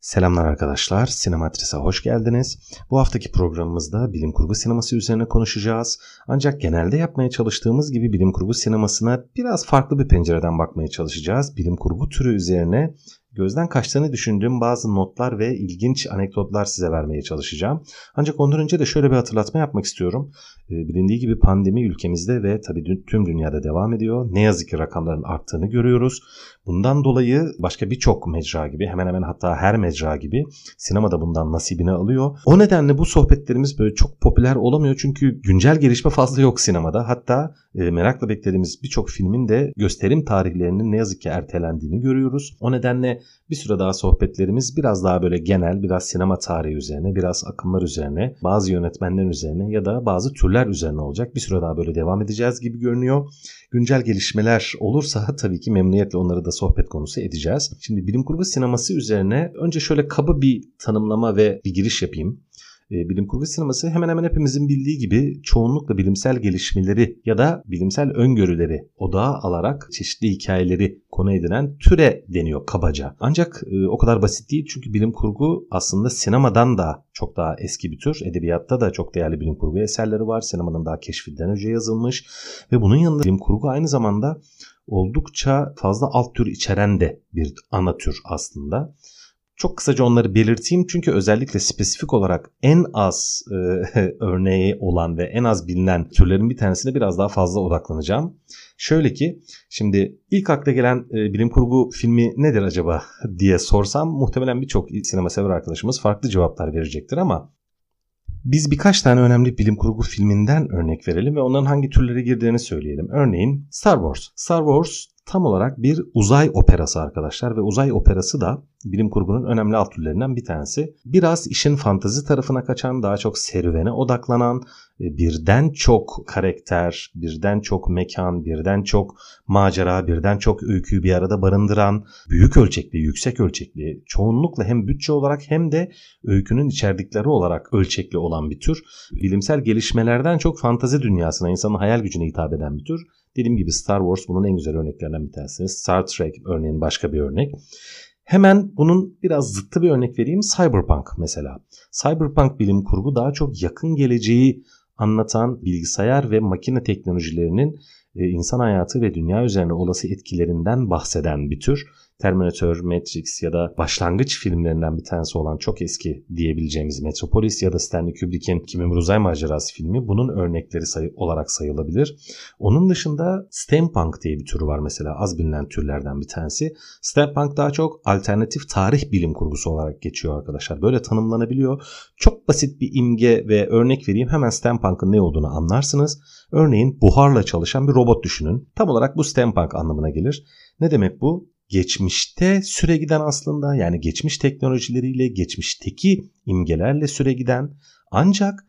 Selamlar arkadaşlar, Sinematris'e hoş geldiniz. Bu haftaki programımızda bilim kurgu sineması üzerine konuşacağız. Ancak genelde yapmaya çalıştığımız gibi bilim kurgu sinemasına biraz farklı bir pencereden bakmaya çalışacağız. Bilim kurgu türü üzerine gözden kaçtığını düşündüğüm bazı notlar ve ilginç anekdotlar size vermeye çalışacağım. Ancak ondan önce de şöyle bir hatırlatma yapmak istiyorum. Ee, bilindiği gibi pandemi ülkemizde ve tabii tüm dünyada devam ediyor. Ne yazık ki rakamların arttığını görüyoruz. Bundan dolayı başka birçok mecra gibi hemen hemen hatta her mecra gibi sinemada bundan nasibini alıyor. O nedenle bu sohbetlerimiz böyle çok popüler olamıyor çünkü güncel gelişme fazla yok sinemada. Hatta e, merakla beklediğimiz birçok filmin de gösterim tarihlerinin ne yazık ki ertelendiğini görüyoruz. O nedenle bir süre daha sohbetlerimiz biraz daha böyle genel, biraz sinema tarihi üzerine, biraz akımlar üzerine, bazı yönetmenler üzerine ya da bazı türler üzerine olacak. Bir süre daha böyle devam edeceğiz gibi görünüyor. Güncel gelişmeler olursa tabii ki memnuniyetle onları da sohbet konusu edeceğiz. Şimdi bilim kurgu sineması üzerine önce şöyle kaba bir tanımlama ve bir giriş yapayım. E, bilim kurgu sineması hemen hemen hepimizin bildiği gibi çoğunlukla bilimsel gelişmeleri ya da bilimsel öngörüleri odağa alarak çeşitli hikayeleri konu edinen türe deniyor kabaca. Ancak e, o kadar basit değil çünkü bilim kurgu aslında sinemadan da çok daha eski bir tür. Edebiyatta da çok değerli bilim kurgu eserleri var. Sinemanın daha keşfinden önce yazılmış ve bunun yanında bilim kurgu aynı zamanda oldukça fazla alt tür içeren de bir ana tür aslında. Çok kısaca onları belirteyim çünkü özellikle spesifik olarak en az e, örneği olan ve en az bilinen türlerin bir tanesine biraz daha fazla odaklanacağım. Şöyle ki şimdi ilk akla gelen e, bilim kurgu filmi nedir acaba diye sorsam muhtemelen birçok sinema sever arkadaşımız farklı cevaplar verecektir ama biz birkaç tane önemli bilim kurgu filminden örnek verelim ve onların hangi türlere girdiğini söyleyelim. Örneğin Star Wars. Star Wars tam olarak bir uzay operası arkadaşlar ve uzay operası da bilim kurgunun önemli alt türlerinden bir tanesi. Biraz işin fantazi tarafına kaçan, daha çok serüvene odaklanan, e, birden çok karakter, birden çok mekan, birden çok macera, birden çok öyküyü bir arada barındıran, büyük ölçekli, yüksek ölçekli, çoğunlukla hem bütçe olarak hem de öykünün içerdikleri olarak ölçekli olan bir tür. Bilimsel gelişmelerden çok fantazi dünyasına, insanın hayal gücüne hitap eden bir tür. Dediğim gibi Star Wars bunun en güzel örneklerinden bir tanesi. Star Trek örneğin başka bir örnek. Hemen bunun biraz zıttı bir örnek vereyim. Cyberpunk mesela. Cyberpunk bilim kurgu daha çok yakın geleceği anlatan bilgisayar ve makine teknolojilerinin e, insan hayatı ve dünya üzerine olası etkilerinden bahseden bir tür. Terminator, Matrix ya da başlangıç filmlerinden bir tanesi olan çok eski diyebileceğimiz Metropolis ya da Stanley Kubrick'in Kim Uzay Macerası filmi bunun örnekleri sayı olarak sayılabilir. Onun dışında steampunk diye bir türü var mesela az bilinen türlerden bir tanesi. Steampunk daha çok alternatif tarih bilim kurgusu olarak geçiyor arkadaşlar. Böyle tanımlanabiliyor. Çok basit bir imge ve örnek vereyim. Hemen steampunk'ın ne olduğunu anlarsınız. Örneğin buharla çalışan bir robot düşünün. Tam olarak bu steampunk anlamına gelir. Ne demek bu? Geçmişte süre giden aslında yani geçmiş teknolojileriyle geçmişteki imgelerle süre giden ancak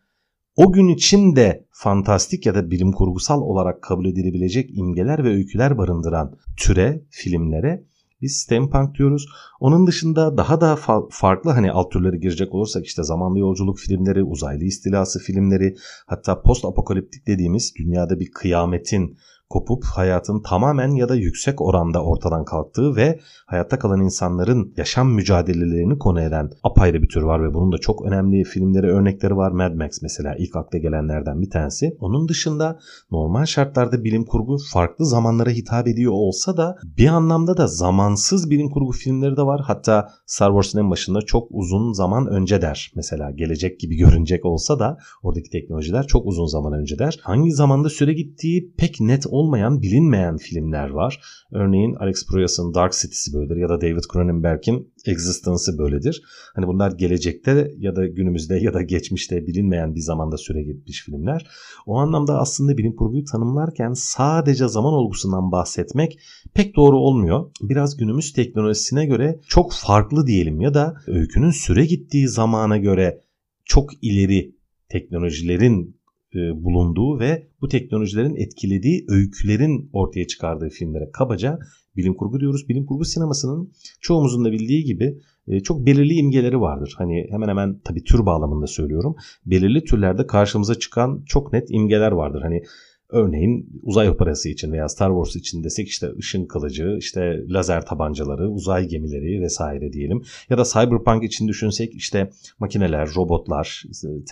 o gün için de fantastik ya da bilim kurgusal olarak kabul edilebilecek imgeler ve öyküler barındıran türe, filmlere biz steampunk diyoruz. Onun dışında daha da fa- farklı hani alt türleri girecek olursak işte zamanlı yolculuk filmleri, uzaylı istilası filmleri, hatta post apokaliptik dediğimiz dünyada bir kıyametin kopup hayatın tamamen ya da yüksek oranda ortadan kalktığı ve hayatta kalan insanların yaşam mücadelelerini konu eden apayrı bir tür var ve bunun da çok önemli filmleri örnekleri var. Mad Max mesela ilk akla gelenlerden bir tanesi. Onun dışında normal şartlarda bilim kurgu farklı zamanlara hitap ediyor olsa da bir anlamda da zamansız bilim kurgu filmleri de var. Hatta Star Wars'ın en başında çok uzun zaman önce der. Mesela gelecek gibi görünecek olsa da oradaki teknolojiler çok uzun zaman önce der. Hangi zamanda süre gittiği pek net olmayan, bilinmeyen filmler var. Örneğin Alex Proyas'ın Dark City'si böyledir ya da David Cronenberg'in Existence'ı böyledir. Hani bunlar gelecekte ya da günümüzde ya da geçmişte bilinmeyen bir zamanda süre gitmiş filmler. O anlamda aslında bilim kurguyu tanımlarken sadece zaman olgusundan bahsetmek pek doğru olmuyor. Biraz günümüz teknolojisine göre çok farklı diyelim ya da öykünün süre gittiği zamana göre çok ileri teknolojilerin bulunduğu ve bu teknolojilerin etkilediği öykülerin ortaya çıkardığı filmlere kabaca bilim kurgu diyoruz. Bilim kurgu sinemasının çoğumuzun da bildiği gibi e, çok belirli imgeleri vardır. Hani hemen hemen tabii tür bağlamında söylüyorum. Belirli türlerde karşımıza çıkan çok net imgeler vardır. Hani Örneğin uzay operası için veya Star Wars için desek işte ışın kılıcı, işte lazer tabancaları, uzay gemileri vesaire diyelim. Ya da Cyberpunk için düşünsek işte makineler, robotlar,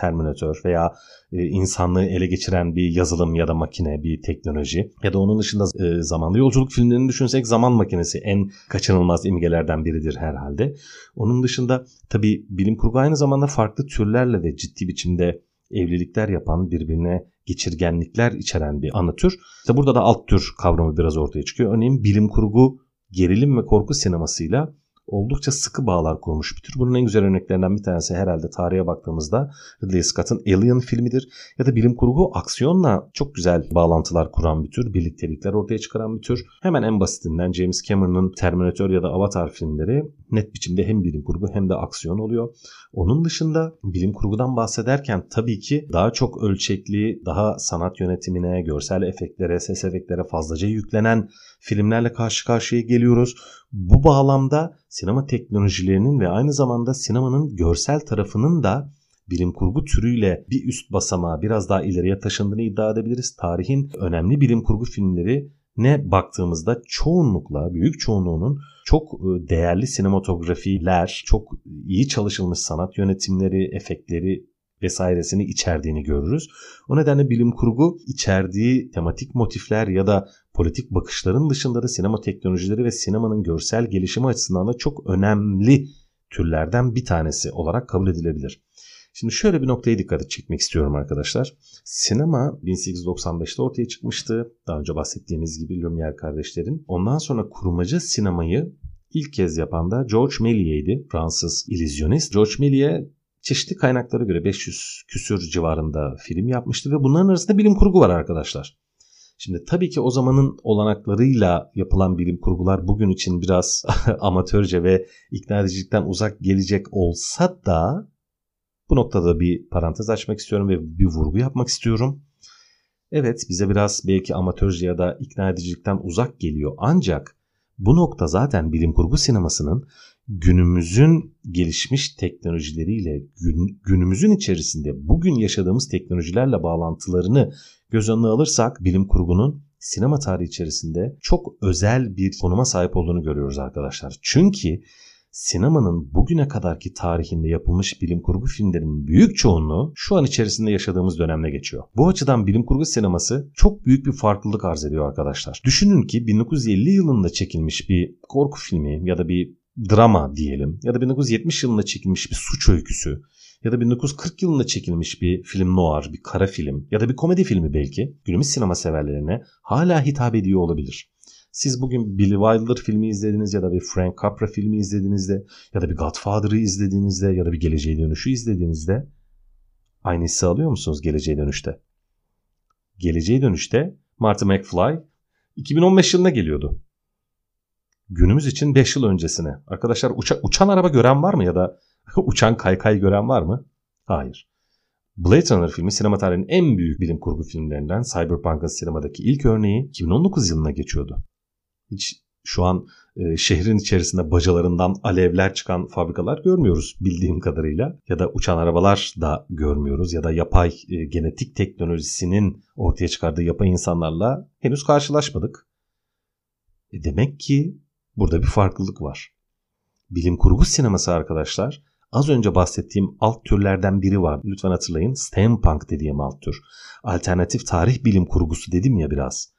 Terminator veya e, insanlığı ele geçiren bir yazılım ya da makine, bir teknoloji. Ya da onun dışında e, zamanlı yolculuk filmlerini düşünsek zaman makinesi en kaçınılmaz imgelerden biridir herhalde. Onun dışında tabii bilim kurgu aynı zamanda farklı türlerle de ciddi biçimde evlilikler yapan, birbirine geçirgenlikler içeren bir ana tür. İşte burada da alt tür kavramı biraz ortaya çıkıyor. Örneğin bilim kurgu, gerilim ve korku sinemasıyla oldukça sıkı bağlar kurmuş bir tür. Bunun en güzel örneklerinden bir tanesi herhalde tarihe baktığımızda Ridley Scott'ın Alien filmidir. Ya da bilim kurgu aksiyonla çok güzel bağlantılar kuran bir tür, birliktelikler ortaya çıkaran bir tür. Hemen en basitinden James Cameron'ın Terminator ya da Avatar filmleri net biçimde hem bilim kurgu hem de aksiyon oluyor. Onun dışında bilim kurgudan bahsederken tabii ki daha çok ölçekli, daha sanat yönetimine, görsel efektlere, ses efektlere fazlaca yüklenen filmlerle karşı karşıya geliyoruz. Bu bağlamda sinema teknolojilerinin ve aynı zamanda sinemanın görsel tarafının da bilim kurgu türüyle bir üst basamağa biraz daha ileriye taşındığını iddia edebiliriz. Tarihin önemli bilim kurgu filmleri ne baktığımızda çoğunlukla, büyük çoğunluğunun çok e, değerli sinematografiler, çok iyi çalışılmış sanat yönetimleri, efektleri vesairesini içerdiğini görürüz. O nedenle bilim kurgu içerdiği tematik motifler ya da politik bakışların dışında da sinema teknolojileri ve sinemanın görsel gelişimi açısından da çok önemli türlerden bir tanesi olarak kabul edilebilir. Şimdi şöyle bir noktaya dikkat çekmek istiyorum arkadaşlar. Sinema 1895'te ortaya çıkmıştı. Daha önce bahsettiğimiz gibi Lumière kardeşlerin. Ondan sonra kurmaca sinemayı ilk kez yapan da George Méliès'di. Fransız illüzyonist. George Méliès çeşitli kaynaklara göre 500 küsür civarında film yapmıştı ve bunların arasında bilim kurgu var arkadaşlar. Şimdi tabii ki o zamanın olanaklarıyla yapılan bilim kurgular bugün için biraz amatörce ve ikna edicilikten uzak gelecek olsa da bu noktada bir parantez açmak istiyorum ve bir vurgu yapmak istiyorum. Evet bize biraz belki amatörce ya da ikna edicilikten uzak geliyor ancak bu nokta zaten bilim kurgu sinemasının günümüzün gelişmiş teknolojileriyle gün, günümüzün içerisinde bugün yaşadığımız teknolojilerle bağlantılarını göz önüne alırsak bilim kurgunun sinema tarihi içerisinde çok özel bir konuma sahip olduğunu görüyoruz arkadaşlar. Çünkü sinemanın bugüne kadarki tarihinde yapılmış bilim kurgu filmlerinin büyük çoğunluğu şu an içerisinde yaşadığımız dönemde geçiyor. Bu açıdan bilim kurgu sineması çok büyük bir farklılık arz ediyor arkadaşlar. Düşünün ki 1950 yılında çekilmiş bir korku filmi ya da bir drama diyelim ya da 1970 yılında çekilmiş bir suç öyküsü ya da 1940 yılında çekilmiş bir film noir, bir kara film ya da bir komedi filmi belki günümüz sinema severlerine hala hitap ediyor olabilir. Siz bugün Billy Wilder filmi izlediniz ya da bir Frank Capra filmi izlediğinizde ya da bir Godfather'ı izlediğinizde ya da bir Geleceğe Dönüşü izlediğinizde aynı hissi alıyor musunuz Geleceğe Dönüşte? Geleceğe Dönüşte Marty McFly 2015 yılında geliyordu. Günümüz için 5 yıl öncesine. Arkadaşlar uça, uçan araba gören var mı ya da uçan kaykay gören var mı? Hayır. Blade Runner filmi sinema tarihinin en büyük bilim kurgu filmlerinden Cyberpunk'ın sinemadaki ilk örneği 2019 yılına geçiyordu. Hiç şu an e, şehrin içerisinde bacalarından alevler çıkan fabrikalar görmüyoruz bildiğim kadarıyla. Ya da uçan arabalar da görmüyoruz ya da yapay e, genetik teknolojisinin ortaya çıkardığı yapay insanlarla henüz karşılaşmadık. E demek ki burada bir farklılık var. Bilim kurgu sineması arkadaşlar az önce bahsettiğim alt türlerden biri var. Lütfen hatırlayın. Steampunk dediğim alt tür. Alternatif tarih bilim kurgusu dedim ya biraz.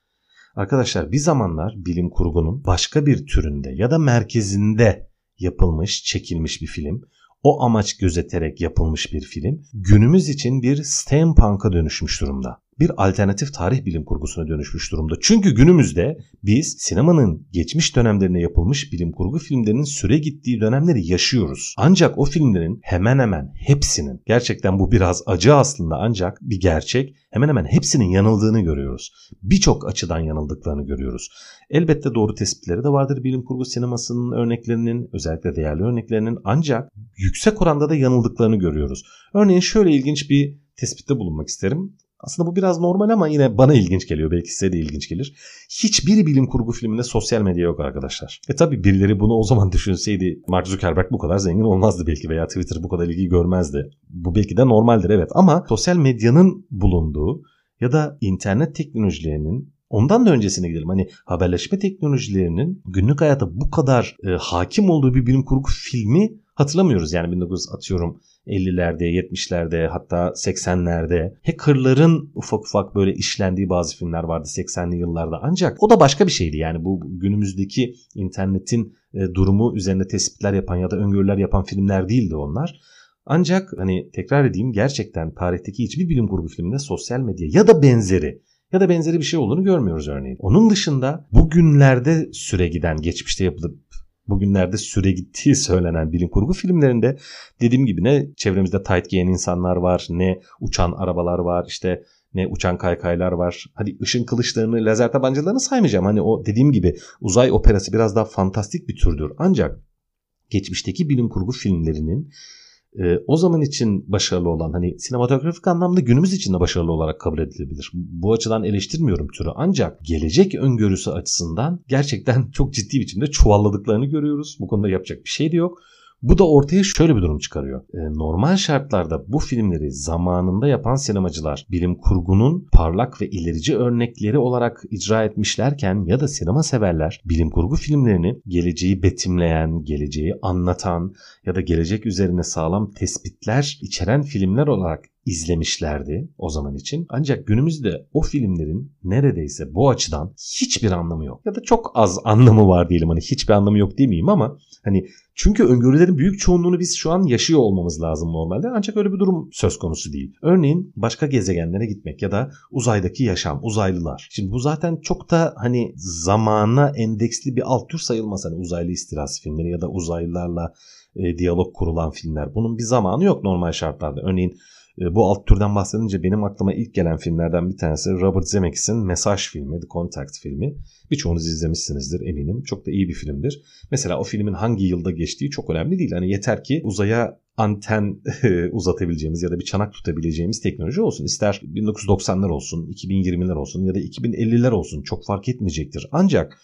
Arkadaşlar bir zamanlar bilim kurgunun başka bir türünde ya da merkezinde yapılmış, çekilmiş bir film. O amaç gözeterek yapılmış bir film. Günümüz için bir steampunk'a dönüşmüş durumda bir alternatif tarih bilim kurgusuna dönüşmüş durumda. Çünkü günümüzde biz sinemanın geçmiş dönemlerine yapılmış bilim kurgu filmlerinin süre gittiği dönemleri yaşıyoruz. Ancak o filmlerin hemen hemen hepsinin gerçekten bu biraz acı aslında ancak bir gerçek hemen hemen hepsinin yanıldığını görüyoruz. Birçok açıdan yanıldıklarını görüyoruz. Elbette doğru tespitleri de vardır bilim kurgu sinemasının örneklerinin özellikle değerli örneklerinin ancak yüksek oranda da yanıldıklarını görüyoruz. Örneğin şöyle ilginç bir tespitte bulunmak isterim. Aslında bu biraz normal ama yine bana ilginç geliyor. Belki size de ilginç gelir. Hiçbir bilim kurgu filminde sosyal medya yok arkadaşlar. E tabi birileri bunu o zaman düşünseydi Mark Zuckerberg bu kadar zengin olmazdı belki veya Twitter bu kadar ilgi görmezdi. Bu belki de normaldir evet ama sosyal medyanın bulunduğu ya da internet teknolojilerinin Ondan da öncesine gidelim. Hani haberleşme teknolojilerinin günlük hayata bu kadar e, hakim olduğu bir bilim kurgu filmi hatırlamıyoruz. Yani 19 atıyorum 50'lerde, 70'lerde hatta 80'lerde hackerların ufak ufak böyle işlendiği bazı filmler vardı 80'li yıllarda. Ancak o da başka bir şeydi. Yani bu günümüzdeki internetin e, durumu üzerinde tespitler yapan ya da öngörüler yapan filmler değildi onlar. Ancak hani tekrar edeyim gerçekten tarihteki hiçbir bilim kurgu filminde sosyal medya ya da benzeri ya da benzeri bir şey olduğunu görmüyoruz örneğin. Onun dışında bugünlerde süre giden, geçmişte yapılıp bugünlerde süre gittiği söylenen bilim kurgu filmlerinde dediğim gibi ne çevremizde tight giyen insanlar var, ne uçan arabalar var, işte ne uçan kaykaylar var. Hadi ışın kılıçlarını, lazer tabancalarını saymayacağım. Hani o dediğim gibi uzay operası biraz daha fantastik bir türdür. Ancak geçmişteki bilim kurgu filmlerinin e, o zaman için başarılı olan hani sinematografik anlamda günümüz için de başarılı olarak kabul edilebilir. Bu açıdan eleştirmiyorum türü ancak gelecek öngörüsü açısından gerçekten çok ciddi biçimde çuvalladıklarını görüyoruz. Bu konuda yapacak bir şey de yok. Bu da ortaya şöyle bir durum çıkarıyor. E, normal şartlarda bu filmleri zamanında yapan sinemacılar bilim kurgunun parlak ve ilerici örnekleri olarak icra etmişlerken ya da sinema severler bilim kurgu filmlerini geleceği betimleyen, geleceği anlatan ya da gelecek üzerine sağlam tespitler içeren filmler olarak izlemişlerdi o zaman için. Ancak günümüzde o filmlerin neredeyse bu açıdan hiçbir anlamı yok. Ya da çok az anlamı var diyelim. Hani hiçbir anlamı yok demeyeyim ama hani çünkü öngörülerin büyük çoğunluğunu biz şu an yaşıyor olmamız lazım normalde. Ancak öyle bir durum söz konusu değil. Örneğin başka gezegenlere gitmek ya da uzaydaki yaşam, uzaylılar. Şimdi bu zaten çok da hani zamana endeksli bir alt tür sayılmaz. Hani uzaylı istilası filmleri ya da uzaylılarla e, diyalog kurulan filmler. Bunun bir zamanı yok normal şartlarda. Örneğin bu alt türden bahsedince benim aklıma ilk gelen filmlerden bir tanesi Robert Zemeckis'in Mesaj filmi, The Contact filmi. Birçoğunuz izlemişsinizdir eminim. Çok da iyi bir filmdir. Mesela o filmin hangi yılda geçtiği çok önemli değil. Hani yeter ki uzaya anten uzatabileceğimiz ya da bir çanak tutabileceğimiz teknoloji olsun. İster 1990'lar olsun, 2020'ler olsun ya da 2050'ler olsun çok fark etmeyecektir. Ancak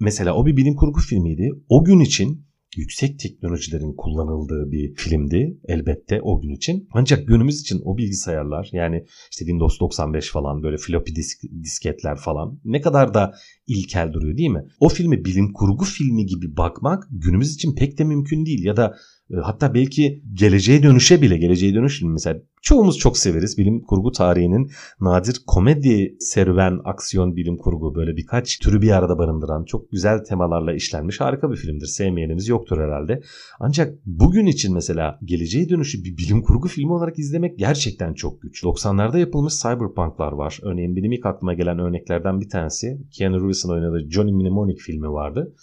mesela o bir bilim kurgu filmiydi. O gün için yüksek teknolojilerin kullanıldığı bir filmdi elbette o gün için. Ancak günümüz için o bilgisayarlar yani işte Windows 95 falan böyle floppy disk, disketler falan ne kadar da ilkel duruyor değil mi? O filmi bilim kurgu filmi gibi bakmak günümüz için pek de mümkün değil ya da hatta belki geleceğe dönüşe bile geleceğe dönüş mesela çoğumuz çok severiz. Bilim kurgu tarihinin nadir komedi serüven aksiyon bilim kurgu böyle birkaç türü bir arada barındıran çok güzel temalarla işlenmiş harika bir filmdir. Sevmeyenimiz yoktur herhalde. Ancak bugün için mesela geleceğe dönüşü bir bilim kurgu filmi olarak izlemek gerçekten çok güç. 90'larda yapılmış cyberpunklar var. Örneğin benim ilk aklıma gelen örneklerden bir tanesi Keanu Reeves'in oynadığı Johnny Mnemonic filmi vardı.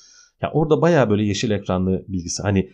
Ya orada baya böyle yeşil ekranlı bilgisi hani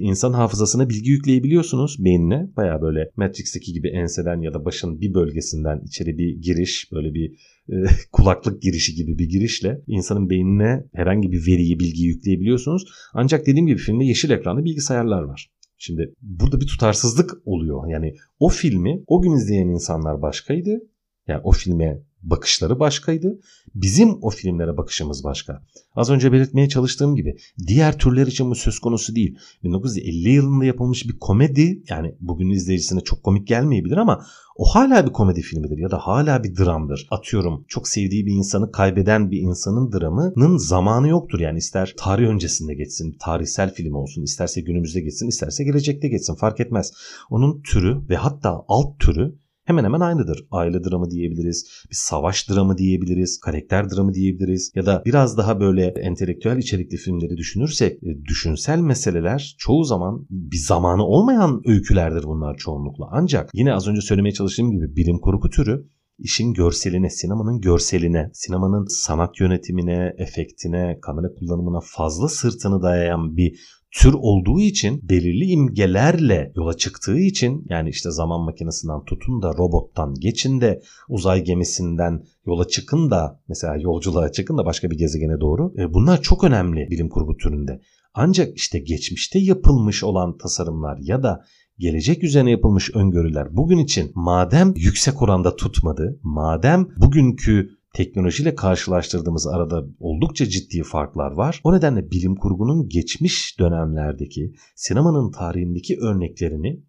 insan hafızasına bilgi yükleyebiliyorsunuz beynine. Baya böyle Matrix'teki gibi enseden ya da başın bir bölgesinden içeri bir giriş böyle bir e, kulaklık girişi gibi bir girişle insanın beynine herhangi bir veriyi, bilgiyi yükleyebiliyorsunuz. Ancak dediğim gibi filmde yeşil ekranlı bilgisayarlar var. Şimdi burada bir tutarsızlık oluyor. Yani o filmi o gün izleyen insanlar başkaydı. Yani o filme bakışları başkaydı. Bizim o filmlere bakışımız başka. Az önce belirtmeye çalıştığım gibi diğer türler için bu söz konusu değil. 1950 yılında yapılmış bir komedi yani bugün izleyicisine çok komik gelmeyebilir ama o hala bir komedi filmidir ya da hala bir dramdır. Atıyorum çok sevdiği bir insanı kaybeden bir insanın dramının zamanı yoktur. Yani ister tarih öncesinde geçsin, tarihsel film olsun, isterse günümüzde geçsin, isterse gelecekte geçsin fark etmez. Onun türü ve hatta alt türü hemen hemen aynıdır. Aile dramı diyebiliriz, bir savaş dramı diyebiliriz, karakter dramı diyebiliriz ya da biraz daha böyle entelektüel içerikli filmleri düşünürsek e, düşünsel meseleler çoğu zaman bir zamanı olmayan öykülerdir bunlar çoğunlukla. Ancak yine az önce söylemeye çalıştığım gibi bilim kurgu türü işin görseline, sinemanın görseline, sinemanın sanat yönetimine, efektine, kamera kullanımına fazla sırtını dayayan bir tür olduğu için belirli imgelerle yola çıktığı için yani işte zaman makinesinden tutun da robottan geçin de uzay gemisinden yola çıkın da mesela yolculuğa çıkın da başka bir gezegene doğru. E, bunlar çok önemli bilim kurgu türünde. Ancak işte geçmişte yapılmış olan tasarımlar ya da gelecek üzerine yapılmış öngörüler bugün için madem yüksek oranda tutmadı, madem bugünkü teknolojiyle karşılaştırdığımız arada oldukça ciddi farklar var. O nedenle bilim kurgunun geçmiş dönemlerdeki sinemanın tarihindeki örneklerini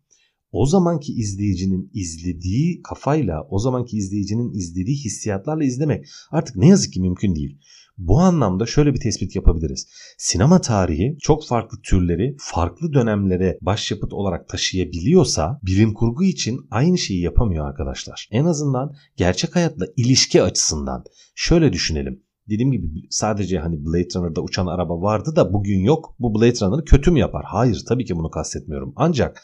o zamanki izleyicinin izlediği kafayla, o zamanki izleyicinin izlediği hissiyatlarla izlemek artık ne yazık ki mümkün değil. Bu anlamda şöyle bir tespit yapabiliriz. Sinema tarihi çok farklı türleri farklı dönemlere başyapıt olarak taşıyabiliyorsa bilim kurgu için aynı şeyi yapamıyor arkadaşlar. En azından gerçek hayatla ilişki açısından şöyle düşünelim. Dediğim gibi sadece hani Blade Runner'da uçan araba vardı da bugün yok. Bu Blade Runner'ı kötü mü yapar? Hayır tabii ki bunu kastetmiyorum. Ancak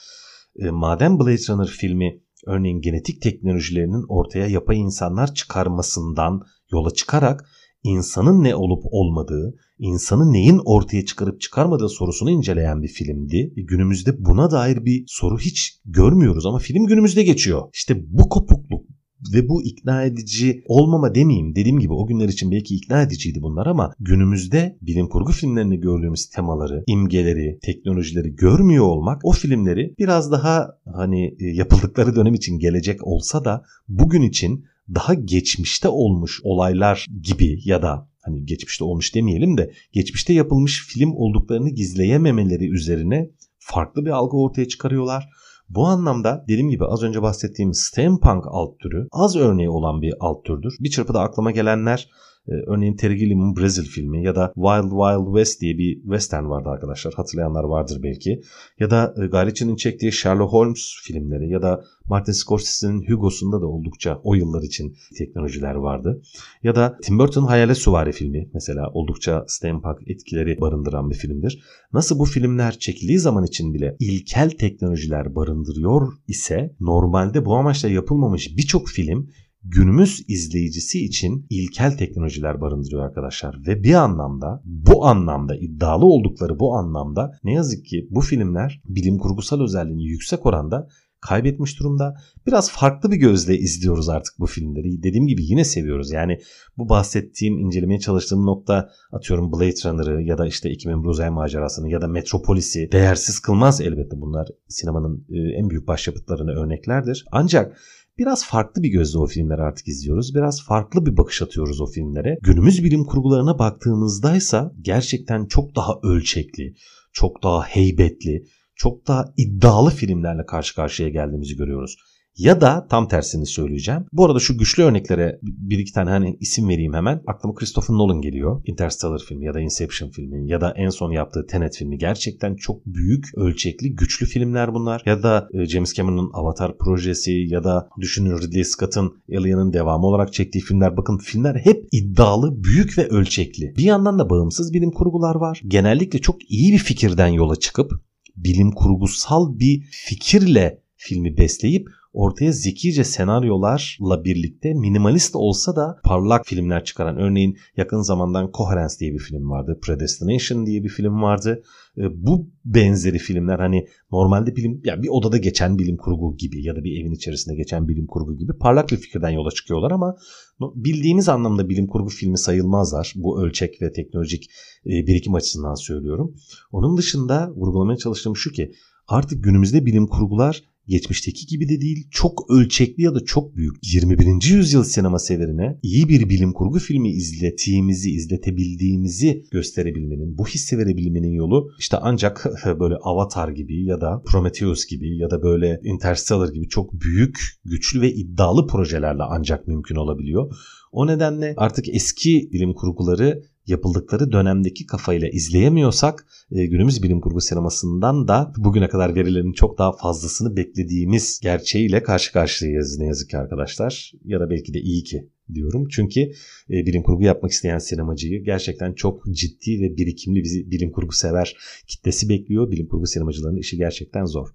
e, madem Blade Runner filmi örneğin genetik teknolojilerinin ortaya yapay insanlar çıkarmasından yola çıkarak insanın ne olup olmadığı, insanın neyin ortaya çıkarıp çıkarmadığı sorusunu inceleyen bir filmdi. Günümüzde buna dair bir soru hiç görmüyoruz ama film günümüzde geçiyor. İşte bu kopukluk ve bu ikna edici olmama demeyeyim. Dediğim gibi o günler için belki ikna ediciydi bunlar ama günümüzde bilim kurgu filmlerinde gördüğümüz temaları, imgeleri, teknolojileri görmüyor olmak o filmleri biraz daha hani e, yapıldıkları dönem için gelecek olsa da bugün için daha geçmişte olmuş olaylar gibi ya da hani geçmişte olmuş demeyelim de geçmişte yapılmış film olduklarını gizleyememeleri üzerine farklı bir algı ortaya çıkarıyorlar. Bu anlamda dediğim gibi az önce bahsettiğim steampunk alt türü az örneği olan bir alt türdür. Bir çırpıda aklıma gelenler örneğin Terry Gilliam'ın Brazil filmi ya da Wild Wild West diye bir western vardı arkadaşlar. Hatırlayanlar vardır belki. Ya da e, Guy çektiği Sherlock Holmes filmleri ya da Martin Scorsese'nin Hugo'sunda da oldukça o yıllar için teknolojiler vardı. Ya da Tim Burton Hayalet Suvari filmi mesela oldukça steampunk etkileri barındıran bir filmdir. Nasıl bu filmler çekildiği zaman için bile ilkel teknolojiler barındırıyor ise normalde bu amaçla yapılmamış birçok film günümüz izleyicisi için ilkel teknolojiler barındırıyor arkadaşlar. Ve bir anlamda bu anlamda iddialı oldukları bu anlamda ne yazık ki bu filmler bilim kurgusal özelliğini yüksek oranda kaybetmiş durumda. Biraz farklı bir gözle izliyoruz artık bu filmleri. Dediğim gibi yine seviyoruz. Yani bu bahsettiğim, incelemeye çalıştığım nokta atıyorum Blade Runner'ı ya da işte 2001 Uzay Macerası'nı ya da Metropolis'i değersiz kılmaz elbette bunlar sinemanın e, en büyük başyapıtlarına örneklerdir. Ancak Biraz farklı bir gözle o filmleri artık izliyoruz. Biraz farklı bir bakış atıyoruz o filmlere. Günümüz bilim kurgularına baktığımızdaysa gerçekten çok daha ölçekli, çok daha heybetli, çok daha iddialı filmlerle karşı karşıya geldiğimizi görüyoruz. Ya da tam tersini söyleyeceğim. Bu arada şu güçlü örneklere bir iki tane hani isim vereyim hemen. Aklıma Christopher Nolan geliyor. Interstellar filmi ya da Inception filmi ya da en son yaptığı Tenet filmi. Gerçekten çok büyük, ölçekli, güçlü filmler bunlar. Ya da e, James Cameron'ın Avatar projesi ya da düşünün Ridley Scott'ın Alien'ın devamı olarak çektiği filmler. Bakın filmler hep iddialı, büyük ve ölçekli. Bir yandan da bağımsız bilim kurgular var. Genellikle çok iyi bir fikirden yola çıkıp bilim kurgusal bir fikirle filmi besleyip ortaya zekice senaryolarla birlikte minimalist olsa da parlak filmler çıkaran örneğin yakın zamandan Coherence diye bir film vardı. Predestination diye bir film vardı. E, bu benzeri filmler hani normalde bilim yani bir odada geçen bilim kurgu gibi ya da bir evin içerisinde geçen bilim kurgu gibi parlak bir fikirden yola çıkıyorlar ama bildiğimiz anlamda bilim kurgu filmi sayılmazlar. Bu ölçek ve teknolojik e, birikim açısından söylüyorum. Onun dışında vurgulamaya çalıştığım şu ki artık günümüzde bilim kurgular geçmişteki gibi de değil çok ölçekli ya da çok büyük 21. yüzyıl sinema severine iyi bir bilim kurgu filmi izlettiğimizi, izletebildiğimizi gösterebilmenin, bu hissi verebilmenin yolu işte ancak böyle Avatar gibi ya da Prometheus gibi ya da böyle Interstellar gibi çok büyük, güçlü ve iddialı projelerle ancak mümkün olabiliyor. O nedenle artık eski bilim kurguları yapıldıkları dönemdeki kafayla izleyemiyorsak e, günümüz bilim kurgu sinemasından da bugüne kadar verilerin çok daha fazlasını beklediğimiz gerçeğiyle karşı karşıyayız ne yazık ki arkadaşlar. Ya da belki de iyi ki diyorum. Çünkü e, bilim kurgu yapmak isteyen sinemacıyı gerçekten çok ciddi ve birikimli bir bilim kurgu sever kitlesi bekliyor. Bilim kurgu sinemacılarının işi gerçekten zor.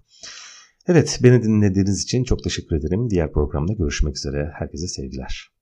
Evet beni dinlediğiniz için çok teşekkür ederim. Diğer programda görüşmek üzere. Herkese sevgiler.